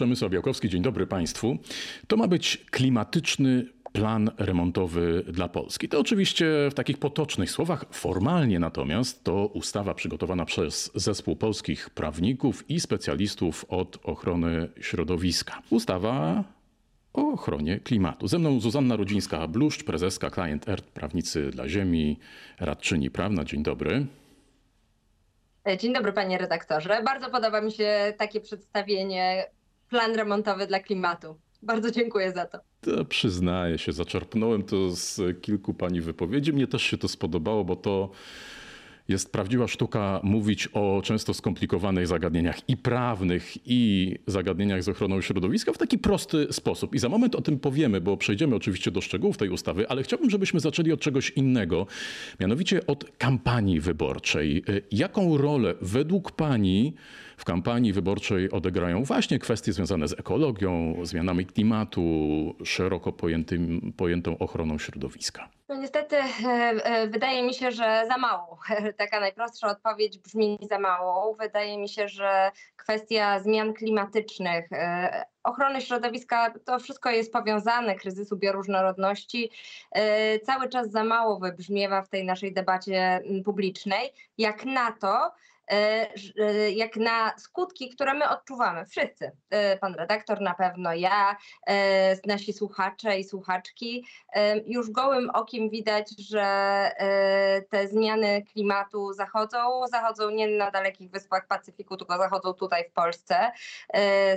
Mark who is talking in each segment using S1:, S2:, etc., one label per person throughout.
S1: Przemysław Białkowski, dzień dobry Państwu. To ma być klimatyczny plan remontowy dla Polski. To oczywiście w takich potocznych słowach, formalnie natomiast to ustawa przygotowana przez zespół polskich prawników i specjalistów od ochrony środowiska. Ustawa o ochronie klimatu. Ze mną Zuzanna Rudzińska-Bluszcz, prezeska Client Earth, prawnicy dla ziemi, radczyni prawna. Dzień dobry.
S2: Dzień dobry panie redaktorze. Bardzo podoba mi się takie przedstawienie plan remontowy dla klimatu. Bardzo dziękuję za to.
S1: to przyznaję się, zaczerpnąłem to z kilku pani wypowiedzi. Mnie też się to spodobało, bo to jest prawdziwa sztuka mówić o często skomplikowanych zagadnieniach i prawnych, i zagadnieniach z ochroną środowiska w taki prosty sposób. I za moment o tym powiemy, bo przejdziemy oczywiście do szczegółów tej ustawy, ale chciałbym, żebyśmy zaczęli od czegoś innego, mianowicie od kampanii wyborczej. Jaką rolę według pani w kampanii wyborczej odegrają właśnie kwestie związane z ekologią, zmianami klimatu, szeroko pojętym, pojętą ochroną środowiska?
S2: No niestety e, e, wydaje mi się, że za mało. Taka najprostsza odpowiedź brzmi za mało. Wydaje mi się, że kwestia zmian klimatycznych, e, ochrony środowiska, to wszystko jest powiązane, kryzysu bioróżnorodności, cały czas za mało wybrzmiewa w tej naszej debacie publicznej. Jak na to, jak na skutki, które my odczuwamy, wszyscy. E, pan redaktor na pewno, ja, nasi słuchacze i słuchaczki. Już gołym okiem widać, że te zmiany klimatu zachodzą. Zachodzą nie na dalekich wyspach Pacyfiku, tylko zachodzą tutaj w Polsce.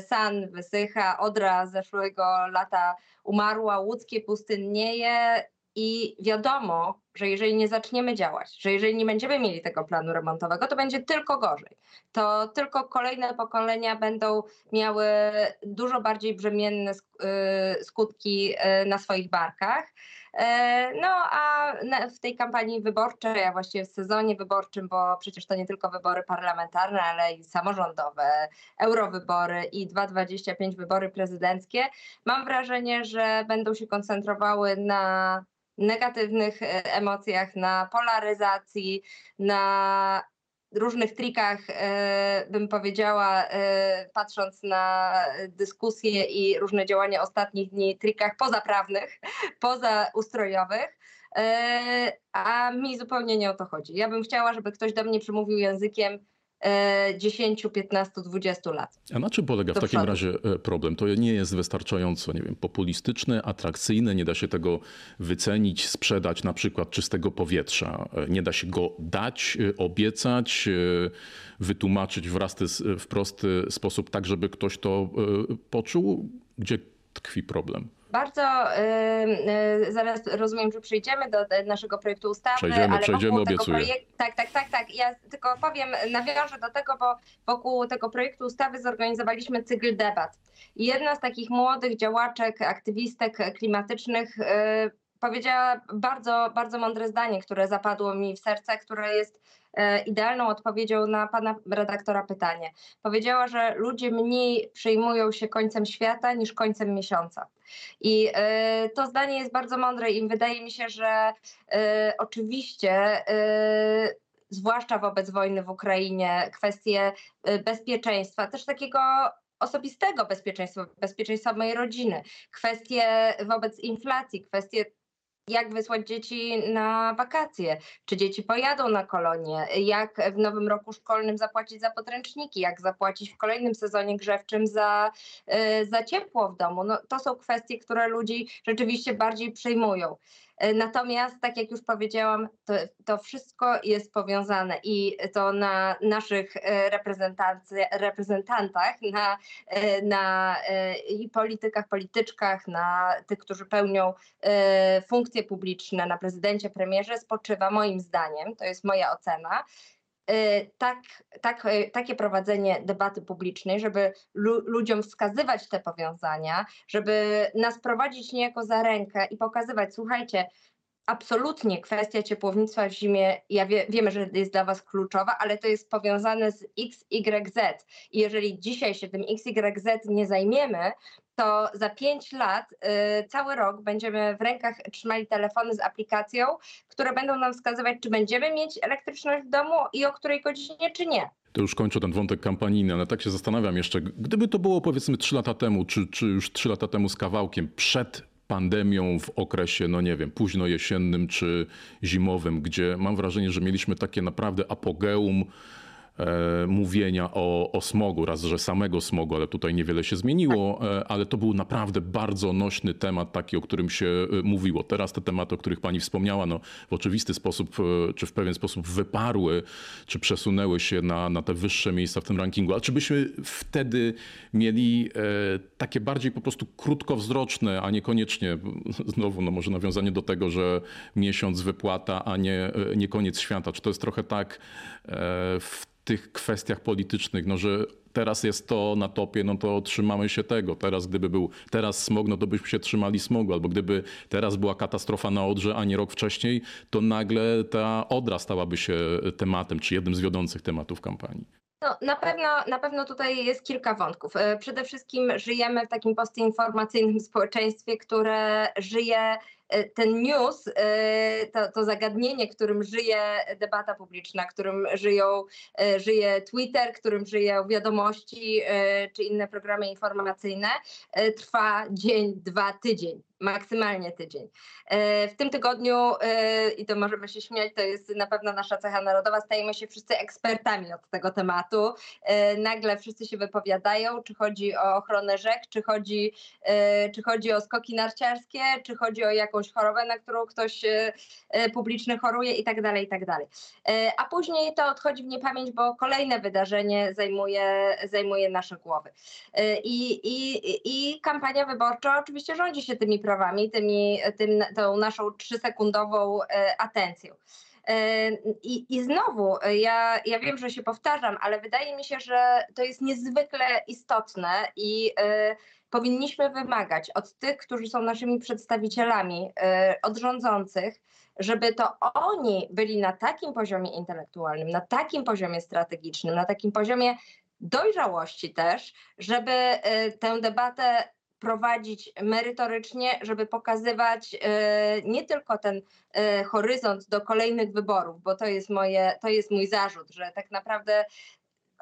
S2: San wysycha, Odra zeszłego lata umarła, łódzkie pustynnieje i wiadomo, że jeżeli nie zaczniemy działać, że jeżeli nie będziemy mieli tego planu remontowego, to będzie tylko gorzej. To tylko kolejne pokolenia będą miały dużo bardziej brzemienne y, skutki y, na swoich barkach. E, no a w tej kampanii wyborczej, a właściwie w sezonie wyborczym, bo przecież to nie tylko wybory parlamentarne, ale i samorządowe, eurowybory i 2,25 wybory prezydenckie, mam wrażenie, że będą się koncentrowały na negatywnych e, emocjach, na polaryzacji, na różnych trikach, e, bym powiedziała, e, patrząc na dyskusje i różne działania ostatnich dni, trikach pozaprawnych, pozaustrojowych. A mi zupełnie nie o to chodzi. Ja bym chciała, żeby ktoś do mnie przemówił językiem 10, 15, 20 lat.
S1: A na czym polega w takim przodu. razie e, problem? To nie jest wystarczająco, nie wiem, populistyczne, atrakcyjne, nie da się tego wycenić, sprzedać na przykład czystego powietrza. E, nie da się go dać, e, obiecać, wytłumaczyć w, rasty, w prosty sposób, tak żeby ktoś to poczuł. Gdzie tkwi problem?
S2: Bardzo y, zaraz rozumiem, że przejdziemy do naszego projektu ustawy.
S1: Przejdziemy, ale przejdziemy, obiecuję.
S2: Projekt, tak, tak, tak, tak. Ja tylko powiem, nawiążę do tego, bo wokół tego projektu ustawy zorganizowaliśmy cykl debat. I jedna z takich młodych działaczek, aktywistek klimatycznych y, powiedziała bardzo, bardzo mądre zdanie, które zapadło mi w serce, które jest e, idealną odpowiedzią na pana redaktora pytanie. Powiedziała, że ludzie mniej przejmują się końcem świata niż końcem miesiąca. I e, to zdanie jest bardzo mądre i wydaje mi się, że e, oczywiście zwłaszcza wobec wojny w Ukrainie, kwestie bezpieczeństwa, też takiego osobistego bezpieczeństwa, bezpieczeństwa mojej rodziny, kwestie wobec inflacji, kwestie jak wysłać dzieci na wakacje, czy dzieci pojadą na kolonie, jak w nowym roku szkolnym zapłacić za podręczniki, jak zapłacić w kolejnym sezonie grzewczym za, y, za ciepło w domu. No, to są kwestie, które ludzi rzeczywiście bardziej przejmują. E, natomiast, tak jak już powiedziałam, to, to wszystko jest powiązane i to na naszych e, reprezentantach, na, e, na i politykach, polityczkach, na tych, którzy pełnią funkcje publiczne, na prezydencie, premierze spoczywa moim zdaniem, to jest moja ocena, tak, tak, y, takie prowadzenie debaty publicznej, żeby lu ludziom wskazywać te powiązania, żeby nas prowadzić niejako za rękę i pokazywać, słuchajcie, absolutnie kwestia ciepłownictwa w zimie, ja wie, wiemy, że jest dla Was kluczowa, ale to jest powiązane z XYZ. I jeżeli dzisiaj się tym XYZ nie zajmiemy, to za pięć lat y, cały rok będziemy w rękach trzymali telefony z aplikacją, które będą nam wskazywać, czy będziemy mieć elektryczność w domu i o której godzinie, czy nie.
S1: To już kończę ten wątek kampanijny, ale tak się zastanawiam jeszcze, gdyby to było powiedzmy trzy lata temu, czy, czy już trzy lata temu z kawałkiem, przed pandemią w okresie, no nie wiem, późno jesiennym czy zimowym, gdzie mam wrażenie, że mieliśmy takie naprawdę apogeum mówienia o, o smogu, raz, że samego smogu, ale tutaj niewiele się zmieniło, e, ale to był naprawdę bardzo nośny temat, taki, o którym się e, mówiło. Teraz te tematy, o których pani wspomniała, no, w oczywisty sposób, e, czy w pewien sposób wyparły, czy przesunęły się na, na te wyższe miejsca w tym rankingu. A czy byśmy wtedy mieli e, takie bardziej po prostu krótkowzroczne, a niekoniecznie, znowu, no może nawiązanie do tego, że miesiąc wypłata, a nie, e, nie koniec świata. Czy to jest trochę tak e, w tych kwestiach politycznych, no że teraz jest to na topie, no to trzymamy się tego. Teraz gdyby był teraz smog, no to byśmy się trzymali smogu, albo gdyby teraz była katastrofa na Odrze, a nie rok wcześniej, to nagle ta Odra stałaby się tematem, czy jednym z wiodących tematów kampanii.
S2: No, na, pewno, na pewno tutaj jest kilka wątków. E, Przede wszystkim żyjemy w takim postinformacyjnym społeczeństwie, które żyje ten news, e, to, to zagadnienie, którym żyje debata publiczna, którym żyją, e, żyje Twitter, którym żyją wiadomości e, czy inne programy informacyjne, e, trwa dzień, dwa, tydzień. Maksymalnie tydzień. E, W tym tygodniu, e, i to możemy się śmiać, to jest na pewno nasza cecha narodowa, stajemy się wszyscy ekspertami od tego tematu. E, Nagle wszyscy się wypowiadają, czy chodzi o ochronę rzek, czy chodzi, czy chodzi o skoki narciarskie, czy chodzi o jakąś chorobę, na którą ktoś publiczny choruje i tak dalej, i tak dalej. A później to odchodzi w niepamięć, bo kolejne wydarzenie zajmuje, zajmuje nasze głowy. I, i, i kampania wyborcza oczywiście rządzi się tymi prawami, tymi, tym, tą naszą trzysekundową e, atencją. E, I, I znowu, e, ja, ja wiem, że się powtarzam, ale wydaje mi się, że to jest niezwykle istotne i powinniśmy wymagać od tych, którzy są naszymi przedstawicielami, e, od rządzących, żeby to oni byli na takim poziomie intelektualnym, na takim poziomie strategicznym, na takim poziomie dojrzałości też, żeby e, tę debatę prowadzić merytorycznie, żeby pokazywać e, nie tylko ten e, horyzont do kolejnych wyborów, bo to jest, moje, to jest mój zarzut, że tak naprawdę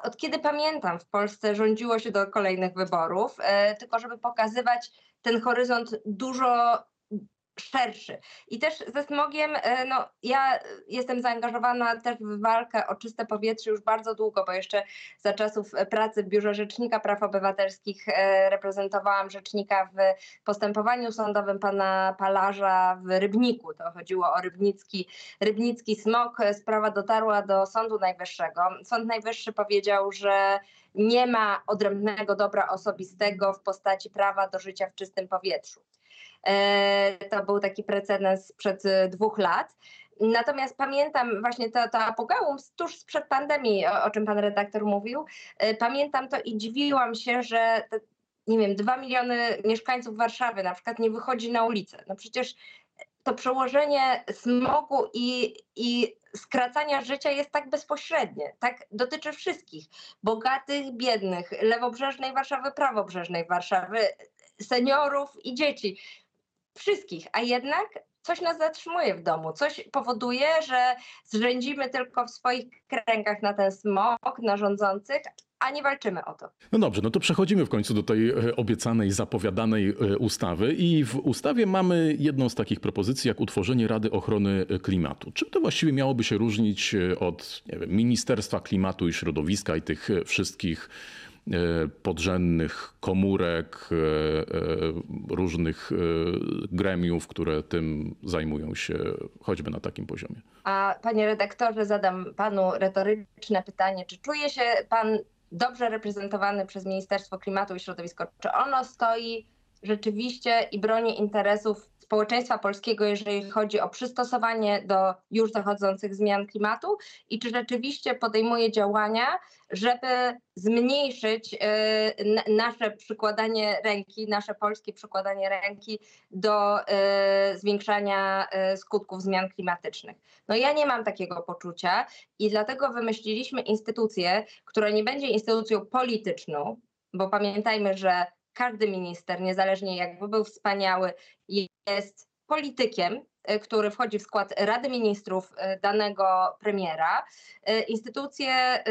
S2: od kiedy pamiętam w Polsce rządziło się do kolejnych wyborów, e, tylko żeby pokazywać ten horyzont dużo szerszy. I też ze smogiem, e, no ja jestem zaangażowana też w walkę o czyste powietrze już bardzo długo, bo jeszcze za czasów e, pracy w Biurze Rzecznika Praw Obywatelskich e, reprezentowałam rzecznika w postępowaniu sądowym pana Palarza w Rybniku. To chodziło o rybnicki, rybnicki smog. Sprawa dotarła do Sądu Najwyższego. Sąd Najwyższy powiedział, że nie ma odrębnego dobra osobistego w postaci prawa do życia w czystym powietrzu. E, To był taki precedens sprzed e, dwóch lat. Natomiast pamiętam właśnie to, to apogeum tuż sprzed pandemii, o, o czym pan redaktor mówił. E, Pamiętam to i dziwiłam się, że te, nie wiem, dwa miliony mieszkańców Warszawy na przykład nie wychodzi na ulicę. No przecież to przełożenie smogu i, i skracania życia jest tak bezpośrednie, tak dotyczy wszystkich, bogatych, biednych, lewobrzeżnej Warszawy, prawobrzeżnej Warszawy, seniorów i dzieci, wszystkich, a jednak coś nas zatrzymuje w domu, coś powoduje, że zrzędzimy tylko w swoich kręgach na ten smog, na rządzących, a nie walczymy o to.
S1: No dobrze, no to przechodzimy w końcu do tej e, obiecanej, zapowiadanej e, ustawy. I w ustawie mamy jedną z takich propozycji, jak utworzenie Rady Ochrony Klimatu. Czym to właściwie miałoby się różnić e, od wiem, Ministerstwa Klimatu i Środowiska i tych e, wszystkich e, podrzędnych komórek, e, e, różnych e, gremiów, które tym zajmują się choćby na takim poziomie?
S2: A panie redaktorze, zadam panu retoryczne pytanie. Czy czuje się pan dobrze reprezentowany przez Ministerstwo Klimatu i Środowiska? Czy ono stoi rzeczywiście i broni interesów społeczeństwa polskiego, jeżeli chodzi o przystosowanie do już zachodzących zmian klimatu i czy rzeczywiście podejmuje działania, żeby zmniejszyć y, nasze przykładanie ręki, nasze polskie przykładanie ręki do y, zwiększania y, skutków zmian klimatycznych. No ja nie mam takiego poczucia i dlatego wymyśliliśmy instytucję, która nie będzie instytucją polityczną, bo pamiętajmy, że każdy minister, niezależnie jakby był wspaniały, jest politykiem, y, który wchodzi w skład Rady Ministrów y, danego premiera. Y, instytucję,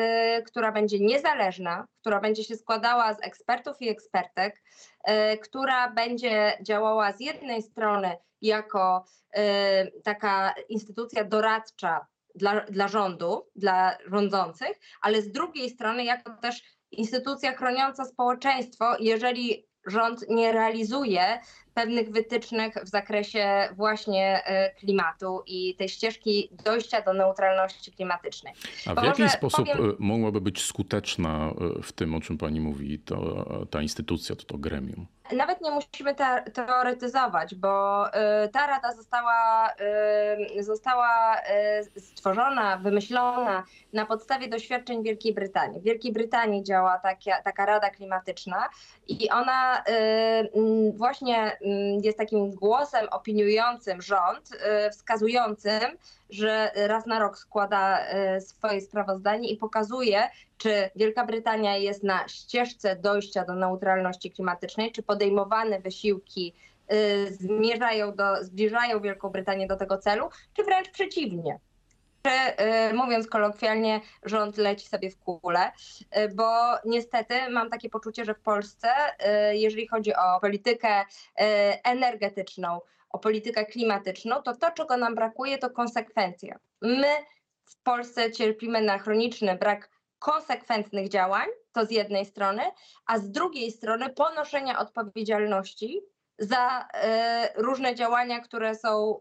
S2: która będzie niezależna, która będzie się składała z ekspertów i ekspertek, która będzie działała z jednej strony jako taka instytucja doradcza dla, dla rządu, dla rządzących, ale z drugiej strony jako też instytucja chroniąca społeczeństwo, jeżeli rząd nie realizuje pewnych wytycznych w zakresie właśnie e, klimatu i tej ścieżki dojścia do neutralności klimatycznej.
S1: A w jaki sposób powiem... E, mogłaby być skuteczna e, w tym, o czym pani mówi, to, ta instytucja, to, to gremium?
S2: Nawet nie musimy teoretyzować, bo ta rada została, została stworzona, wymyślona na podstawie doświadczeń Wielkiej Brytanii. W Wielkiej Brytanii działa taka, taka rada klimatyczna i ona właśnie jest takim głosem opiniującym rząd, y, wskazującym, że raz na rok składa y, swoje sprawozdanie i pokazuje, czy Wielka Brytania jest na ścieżce dojścia do neutralności klimatycznej, czy podejmowane wysiłki y, zmierzają do, zbliżają Wielką Brytanię do tego celu, czy wręcz przeciwnie mówiąc kolokwialnie, rząd leci sobie w kule, y, bo niestety mam takie poczucie, że w Polsce, y, jeżeli chodzi o politykę energetyczną, o politykę klimatyczną, to to, czego nam brakuje, to konsekwencja. My w Polsce cierpimy na chroniczny brak konsekwentnych działań, to z jednej strony, a z drugiej strony ponoszenia odpowiedzialności za różne działania, które są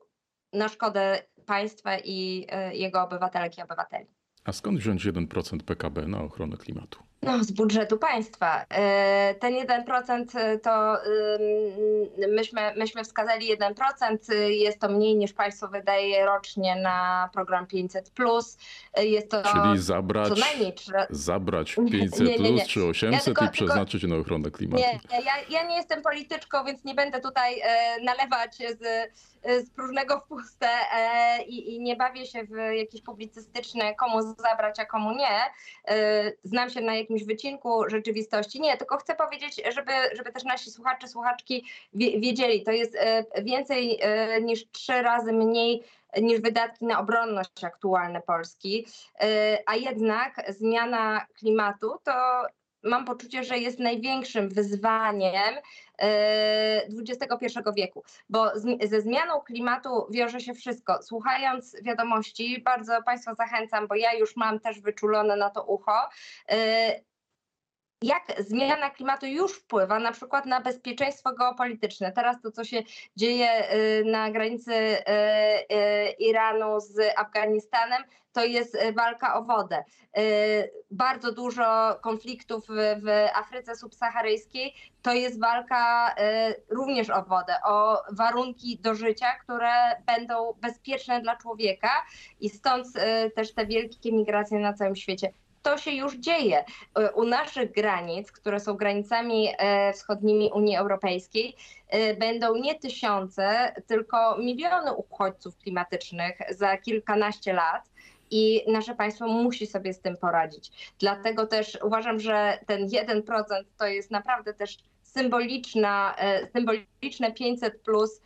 S2: na szkodę państwa i e, jego obywatelek i obywateli.
S1: A skąd wziąć 1% PKB na ochronę klimatu?
S2: No, z budżetu państwa. E, ten 1% e, to myśmy, myśmy wskazali 1%, jest to mniej niż państwo wydaje rocznie na program 500.
S1: Jest to Czyli zabrać, co najmniej zabrać 500 nie, nie, nie. czy 800 ja tylko, i przeznaczyć tylko, na ochronę klimatu.
S2: Nie, ja, ja nie jestem polityczką, więc nie będę tutaj nalewać z z próżnego w puste e, i, i, nie bawię się w jakieś publicystyczne, komu zabrać, a komu nie. E, znam się na jakimś wycinku rzeczywistości. Nie, tylko chcę powiedzieć, żeby, żeby też nasi słuchacze, słuchaczki wiedzieli, to jest e, więcej niż trzy razy mniej niż wydatki na obronność aktualne Polski, a jednak zmiana klimatu to mam poczucie, że jest największym wyzwaniem XXI e, wieku, bo ze zmianą klimatu wiąże się wszystko. Słuchając wiadomości, bardzo Państwa zachęcam, bo ja już mam też wyczulone na to ucho e, jak zmiana klimatu już wpływa na przykład na bezpieczeństwo geopolityczne. Teraz to, co się dzieje y, na granicy y, y, Iranu z Afganistanem, to jest walka o wodę. Bardzo dużo konfliktów w Afryce subsaharyjskiej to jest walka również o wodę, o warunki do życia, które będą bezpieczne dla człowieka i stąd też te wielkie migracje na całym świecie to się już dzieje. E, u naszych granic, które są granicami e, wschodnimi Unii Europejskiej, e, będą nie tysiące, tylko miliony uchodźców klimatycznych za kilkanaście lat. I nasze państwo musi sobie z tym poradzić. Dlatego też uważam, że ten 1% to jest naprawdę też symboliczna, symboliczne 500 plus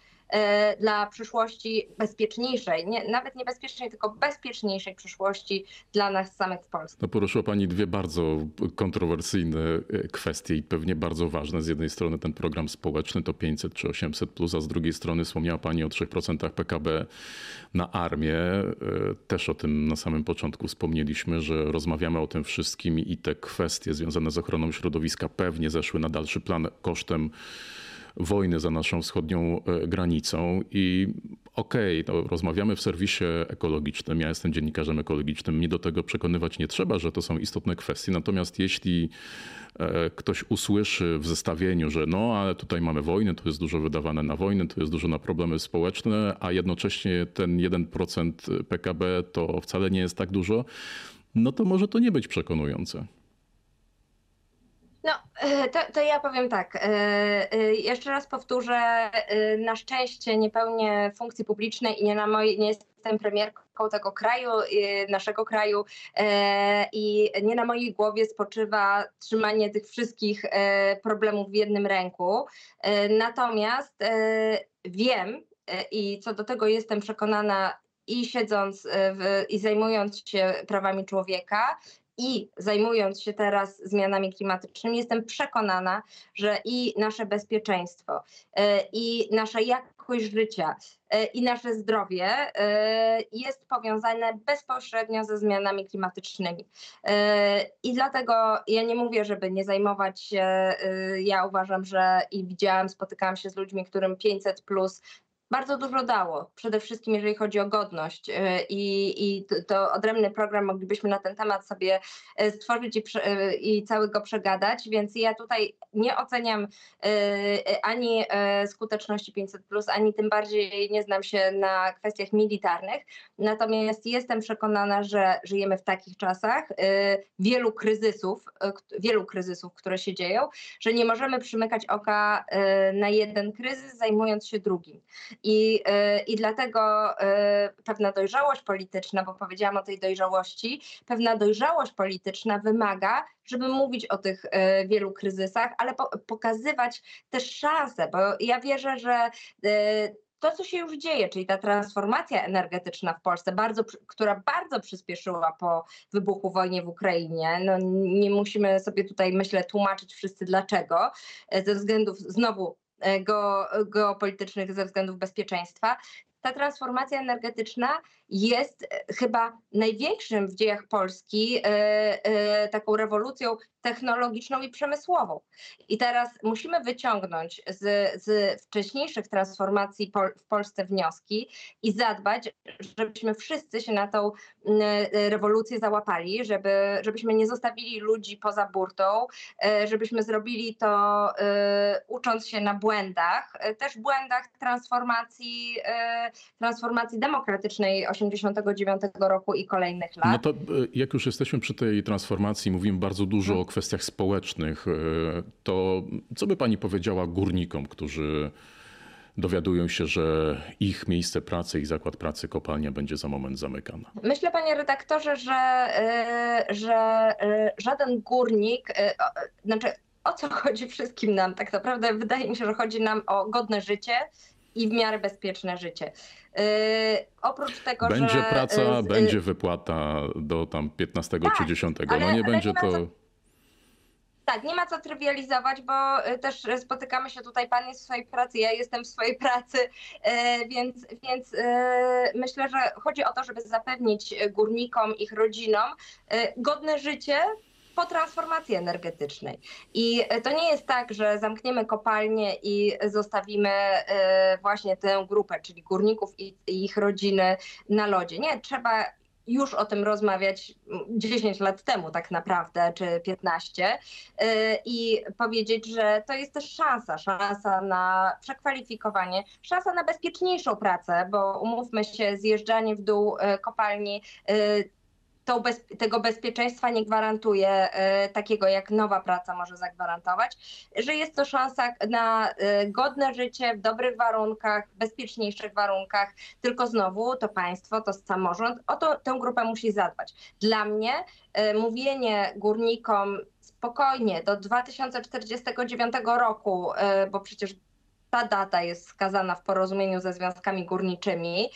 S2: dla przyszłości bezpieczniejszej, nie, nawet nie tylko bezpieczniejszej przyszłości dla nas samych w Polsce.
S1: No poruszyła Pani dwie bardzo kontrowersyjne e, kwestie i pewnie bardzo ważne. Z jednej strony ten program społeczny to 500 czy 800, plus, a z drugiej strony wspomniała Pani o 3% PKB na armię. E, też o tym na samym początku wspomnieliśmy, że rozmawiamy o tym wszystkim i te kwestie związane z ochroną środowiska pewnie zeszły na dalszy plan kosztem wojny za naszą wschodnią e, granicą i okej, okay, rozmawiamy w serwisie ekologicznym, ja jestem dziennikarzem ekologicznym, mnie do tego przekonywać nie trzeba, że to są istotne kwestie. Natomiast jeśli e, ktoś usłyszy w zestawieniu, że no, ale tutaj mamy wojnę, tu jest dużo wydawane na wojnę, tu jest dużo na problemy społeczne, a jednocześnie ten 1% PKB to wcale nie jest tak dużo, no to może to nie być przekonujące.
S2: No, e, to, to, ja powiem tak. E, e, jeszcze raz powtórzę. Na szczęście nie pełnię funkcji publicznej i nie, na mojej, nie jestem premierką tego kraju, naszego kraju i nie na mojej głowie spoczywa trzymanie tych wszystkich problemów w jednym ręku. Natomiast wiem i co do tego jestem przekonana i siedząc w, i zajmując się prawami człowieka, i zajmując się teraz zmianami klimatycznymi, jestem przekonana, że i nasze bezpieczeństwo, e, i nasza jakość życia, e, i nasze zdrowie e, jest powiązane bezpośrednio ze zmianami klimatycznymi. I dlatego ja nie mówię, żeby nie zajmować się, ja uważam, że i widziałam, spotykałam się z ludźmi, którym 500 plus bardzo dużo dało, przede wszystkim jeżeli chodzi o godność e, i, i to odrębny program moglibyśmy na ten temat sobie e, stworzyć i, e, i cały go przegadać, więc ja tutaj nie oceniam ani skuteczności 500+, ani tym bardziej nie znam się na kwestiach militarnych, natomiast jestem przekonana, że żyjemy w takich czasach, wielu kryzysów, wielu kryzysów, które się dzieją, że nie możemy przymykać oka na jeden kryzys, zajmując się drugim. I, y, I dlatego y, pewna dojrzałość polityczna, bo powiedziałam o tej dojrzałości, pewna dojrzałość polityczna wymaga, żeby mówić o tych y, wielu kryzysach, ale pokazywać też szanse, bo ja wierzę, że to, co się już dzieje, czyli ta transformacja energetyczna w Polsce, bardzo, która bardzo przyspieszyła po wybuchu wojny w Ukrainie, no nie musimy sobie tutaj, myślę, tłumaczyć wszyscy dlaczego, ze względów znowu E, geopolitycznych ze względów bezpieczeństwa. Ta transformacja energetyczna jest e, chyba największym w dziejach Polski e, taką rewolucją technologiczną i przemysłową. I teraz musimy wyciągnąć z, z wcześniejszych transformacji w Polsce wnioski i zadbać, żebyśmy wszyscy się na tą rewolucję załapali, żeby, żebyśmy nie zostawili ludzi poza burtą, e, żebyśmy zrobili to e, ucząc się na błędach, e, też błędach transformacji, transformacji demokratycznej 89 roku i kolejnych lat.
S1: No to jak już jesteśmy przy tej transformacji, mówimy bardzo dużo hmm. o kwestiach społecznych, e, to co by pani powiedziała górnikom, którzy dowiadują się, że ich miejsce pracy, ich zakład pracy, kopalnia będzie za moment zamykana?
S2: Myślę, panie redaktorze, że, e, że żaden górnik, znaczy o co chodzi wszystkim nam tak naprawdę? Wydaje mi się, że chodzi nam o godne życie i w miarę bezpieczne życie. Yy, oprócz tego,
S1: będzie
S2: że...
S1: praca, yy, będzie wypłata do tam 15 tak, czy 10. No nie będzie to... Co
S2: tak, nie ma co trywializować, bo y, też spotykamy się tutaj, pan jest w swojej pracy, ja jestem w swojej pracy, y, więc, więc myślę, że chodzi o to, żeby zapewnić górnikom, ich rodzinom godne życie po transformacji energetycznej. I to nie jest tak, że zamkniemy kopalnię i zostawimy właśnie tę grupę, czyli górników i ich rodziny na lodzie. Nie, trzeba już o tym rozmawiać 10 lat temu tak naprawdę, czy 15 y, i powiedzieć, że to jest też szansa, szansa na przekwalifikowanie, szansa na bezpieczniejszą pracę, bo umówmy się, zjeżdżanie w dół kopalni bez, tego bezpieczeństwa nie gwarantuje e, takiego, jak nowa praca może zagwarantować, że jest to szansa na e, godne życie w dobrych warunkach, bezpieczniejszych warunkach, tylko znowu to państwo, to samorząd o to, tę grupę musi zadbać. Dla mnie e, mówienie górnikom spokojnie do 2049 roku, bo przecież ta data jest skazana w porozumieniu ze związkami górniczymi,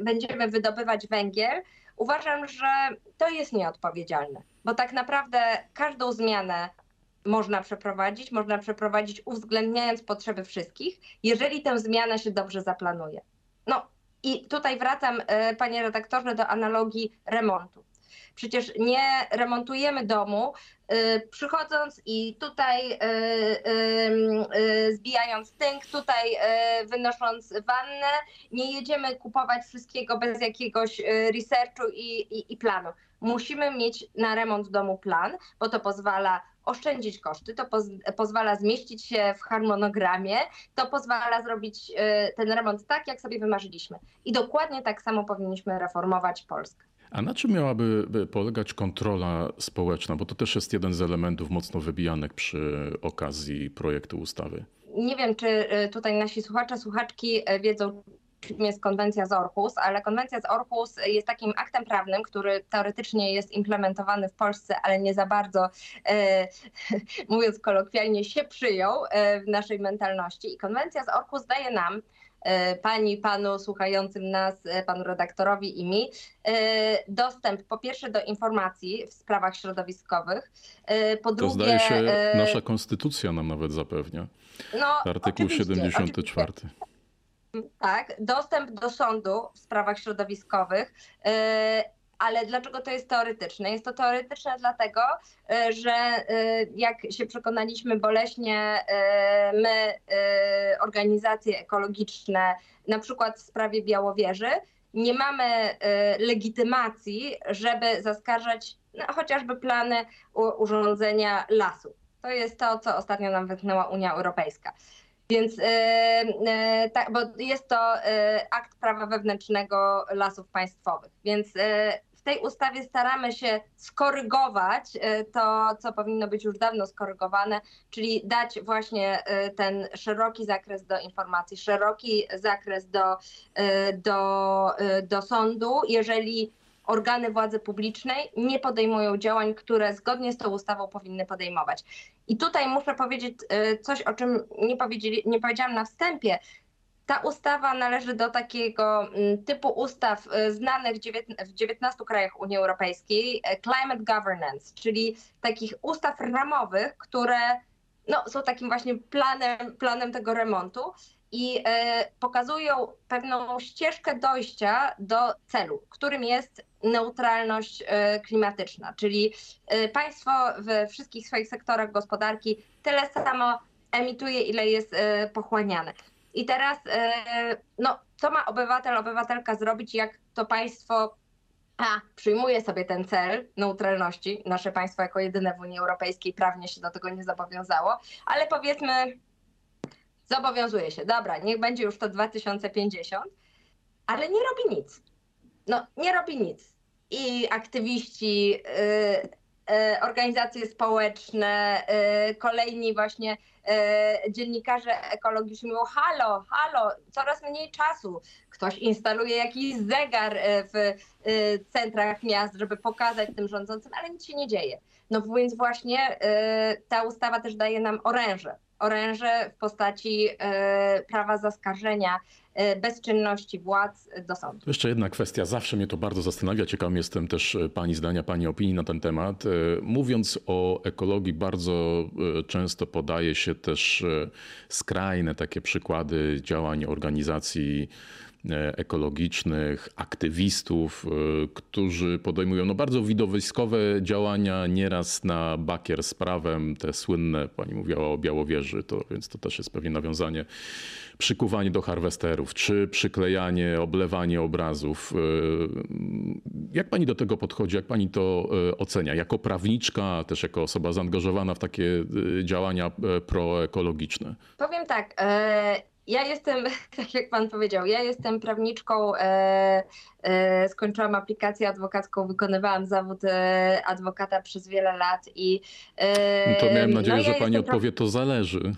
S2: będziemy wydobywać węgiel, Uważam, że to jest nieodpowiedzialne, bo tak naprawdę każdą zmianę można przeprowadzić, można przeprowadzić uwzględniając potrzeby wszystkich, jeżeli tę zmianę się dobrze zaplanuje. No i tutaj wracam, e, panie redaktorze, do analogii remontu. Przecież nie remontujemy domu, y, przychodząc i tutaj y, y, zbijając tynk, tutaj wynosząc wannę, nie jedziemy kupować wszystkiego bez jakiegoś researchu i, i, i planu. Musimy mieć na remont domu plan, bo to pozwala oszczędzić koszty, to poz pozwala zmieścić się w harmonogramie, to pozwala zrobić ten remont tak, jak sobie wymarzyliśmy. I dokładnie tak samo powinniśmy reformować Polskę.
S1: A na czym miałaby by polegać kontrola społeczna? Bo to też jest jeden z elementów mocno wybijanych przy okazji projektu ustawy.
S2: Nie wiem, czy y, tutaj nasi słuchacze, słuchaczki y, wiedzą, czym jest konwencja z Orhus, ale konwencja z Orhus jest takim aktem prawnym, który teoretycznie jest implementowany w Polsce, ale nie za bardzo, e, mówiąc kolokwialnie, się przyjął e, w naszej mentalności. I konwencja z Orhus daje nam, e, pani, panu słuchającym nas, e, panu redaktorowi i mi, e, dostęp po pierwsze do informacji w sprawach środowiskowych, e, po
S1: To
S2: drugie...
S1: zdaje się,
S2: e,
S1: nasza konstytucja nam nawet zapewnia.
S2: no,
S1: Artykuł
S2: oczywiście,
S1: 74.
S2: Tak, dostęp do sądu w sprawach środowiskowych. Yy, Ale dlaczego to jest teoretyczne? Jest to teoretyczne dlatego, yy, że yy, jak się przekonaliśmy boleśnie, yy, my, yy, organizacje ekologiczne, na przykład w sprawie Białowieży, nie mamy yy, legitymacji, żeby zaskarżać no, chociażby plany urządzenia lasu. To jest to, co ostatnio nam wytknęła Unia Europejska. Więc e, e, tak, bo jest to e, akt prawa wewnętrznego lasów państwowych. Więc w tej ustawie staramy się skorygować e, to, co powinno być już dawno skorygowane, czyli dać właśnie e, ten szeroki zakres do informacji, szeroki zakres do, e, do, do sądu, jeżeli organy władzy publicznej nie podejmują działań, które zgodnie z tą ustawą powinny podejmować. I tutaj muszę powiedzieć coś, o czym nie, nie powiedziałam na wstępie. Ta ustawa należy do takiego mm, typu ustaw e, znanych w dziewiętn- w 19 krajach Unii Europejskiej, e, climate governance, czyli takich ustaw ramowych, które no, są takim właśnie planem, planem tego remontu i e, pokazują pewną ścieżkę dojścia do celu, którym jest neutralność e, klimatyczna, czyli państwo we wszystkich swoich sektorach gospodarki tyle samo emituje, ile jest pochłaniane. I teraz, e, no, co ma obywatel, obywatelka zrobić, jak to państwo a, przyjmuje sobie ten cel neutralności, nasze państwo jako jedyne w Unii Europejskiej prawnie się do tego nie zobowiązało, ale powiedzmy, zobowiązuje się, dobra, niech będzie już to 2050, ale nie robi nic. No, nie robi nic. I aktywiści, yy, yy, organizacje społeczne, yy, kolejni właśnie dziennikarze ekologiczni mówią, halo, halo, coraz mniej czasu. Ktoś instaluje jakiś zegar yy, w yy, centrach miast, żeby pokazać tym rządzącym, ale nic się nie dzieje. No więc właśnie ta ustawa też daje nam oręże. Oręże w postaci yy, prawa zaskarżenia yy, bezczynności władz do sądu.
S1: Jeszcze jedna kwestia, zawsze mnie to bardzo zastanawia. Ciekawym jestem też e, Pani zdania, Pani opinii na ten temat. E, Mówiąc o ekologii, bardzo e, często podaje się też e, skrajne takie przykłady działań organizacji e, ekologicznych, aktywistów, e, którzy podejmują no, bardzo widowiskowe działania, nieraz na bakier z prawem, te słynne, pani mówiła o Białowieży, to, więc to też jest pewnie nawiązanie, przykuwanie do harwesterów, czy przyklejanie, oblewanie obrazów. E, Jak pani do tego podchodzi, jak pani to e, ocenia? Jako prawniczka, też jako osoba zaangażowana w takie e, działania e, proekologiczne.
S2: Powiem tak, e, ja jestem, tak jak pan powiedział, ja jestem prawniczką, e, e, skończyłam aplikację adwokacką, wykonywałam zawód e, adwokata przez wiele lat i... e,
S1: No to miałem nadzieję,
S2: no, ja
S1: że pani odpowie, to zależy.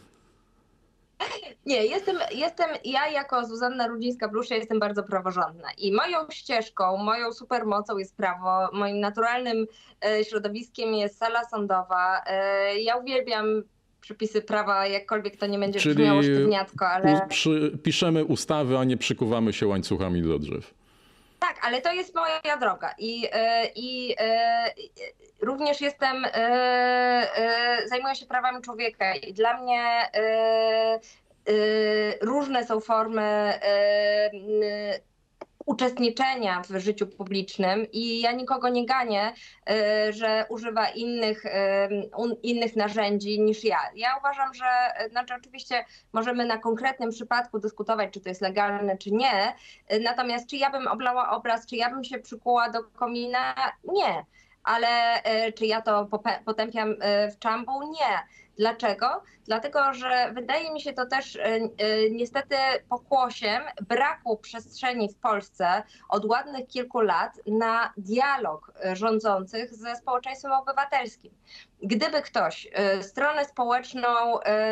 S2: Nie, jestem, jestem, ja jako Zuzanna Rudzińska-Blusz, jestem bardzo praworządna i moją ścieżką, moją supermocą jest prawo, moim naturalnym e, środowiskiem jest sala sądowa. E, ja uwielbiam przepisy prawa, jakkolwiek to nie będzie
S1: Czyli
S2: brzmiało ale...
S1: Przy, piszemy ustawy, a nie przykuwamy się łańcuchami do drzew.
S2: Tak, ale to jest moja droga i, e, i e, również jestem, e, zajmuję się prawami człowieka i dla mnie różne są formy uczestniczenia w życiu publicznym i ja nikogo nie ganię, y, że używa innych, un- innych narzędzi niż ja. Ja uważam, że y, znaczy oczywiście możemy na konkretnym przypadku dyskutować, czy to jest legalne, czy nie, natomiast czy ja bym oblała obraz, czy ja bym się przykuła do komina, nie. Ale czy ja to potępiam w czambu? Nie. Dlaczego? Dlatego, że wydaje mi się to też y, y, niestety pokłosiem braku przestrzeni w Polsce od ładnych kilku lat na dialog rządzących ze społeczeństwem obywatelskim. Gdyby ktoś y, stronę społeczną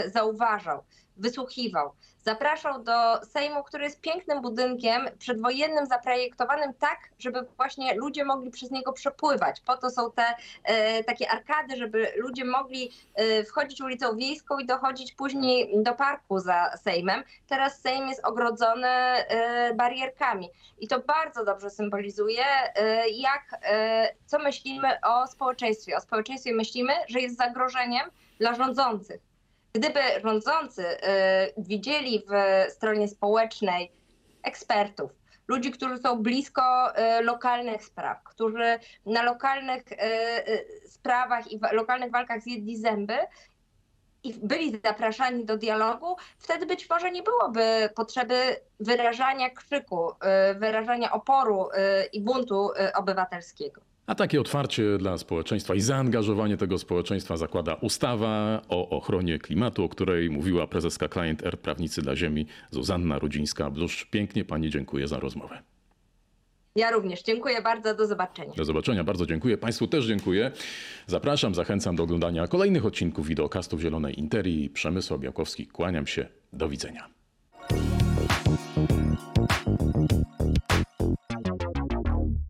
S2: zauważał, wysłuchiwał, zapraszał do Sejmu, który jest pięknym budynkiem przedwojennym, zaprojektowanym tak, żeby właśnie ludzie mogli przez niego przepływać. Po to są te e, takie arkady, żeby ludzie mogli e, wchodzić ulicą wiejską i dochodzić później do parku za Sejmem. Teraz Sejm jest ogrodzony e, barierkami i to bardzo dobrze symbolizuje, e, jak, e, co myślimy o społeczeństwie. O społeczeństwie myślimy, że jest zagrożeniem dla rządzących. Gdyby rządzący y, widzieli w stronie społecznej ekspertów, ludzi, którzy są blisko y, lokalnych spraw, którzy na lokalnych y, sprawach i lokalnych walkach zjedli zęby i byli zapraszani do dialogu, wtedy być może nie byłoby potrzeby wyrażania krzyku, wyrażania oporu i buntu obywatelskiego.
S1: A takie otwarcie dla społeczeństwa i zaangażowanie tego społeczeństwa zakłada ustawa o ochronie klimatu, o której mówiła prezeska Client Air Prawnicy dla Ziemi Zuzanna Rudzińska-Bluszcz. Pięknie pani dziękuję za rozmowę.
S2: Ja również dziękuję bardzo, do zobaczenia.
S1: Do zobaczenia, bardzo dziękuję. Państwu też dziękuję. Zapraszam, zachęcam do oglądania kolejnych odcinków wideokastów Zielonej Interii. Przemysł Białkowski, kłaniam się. Do widzenia.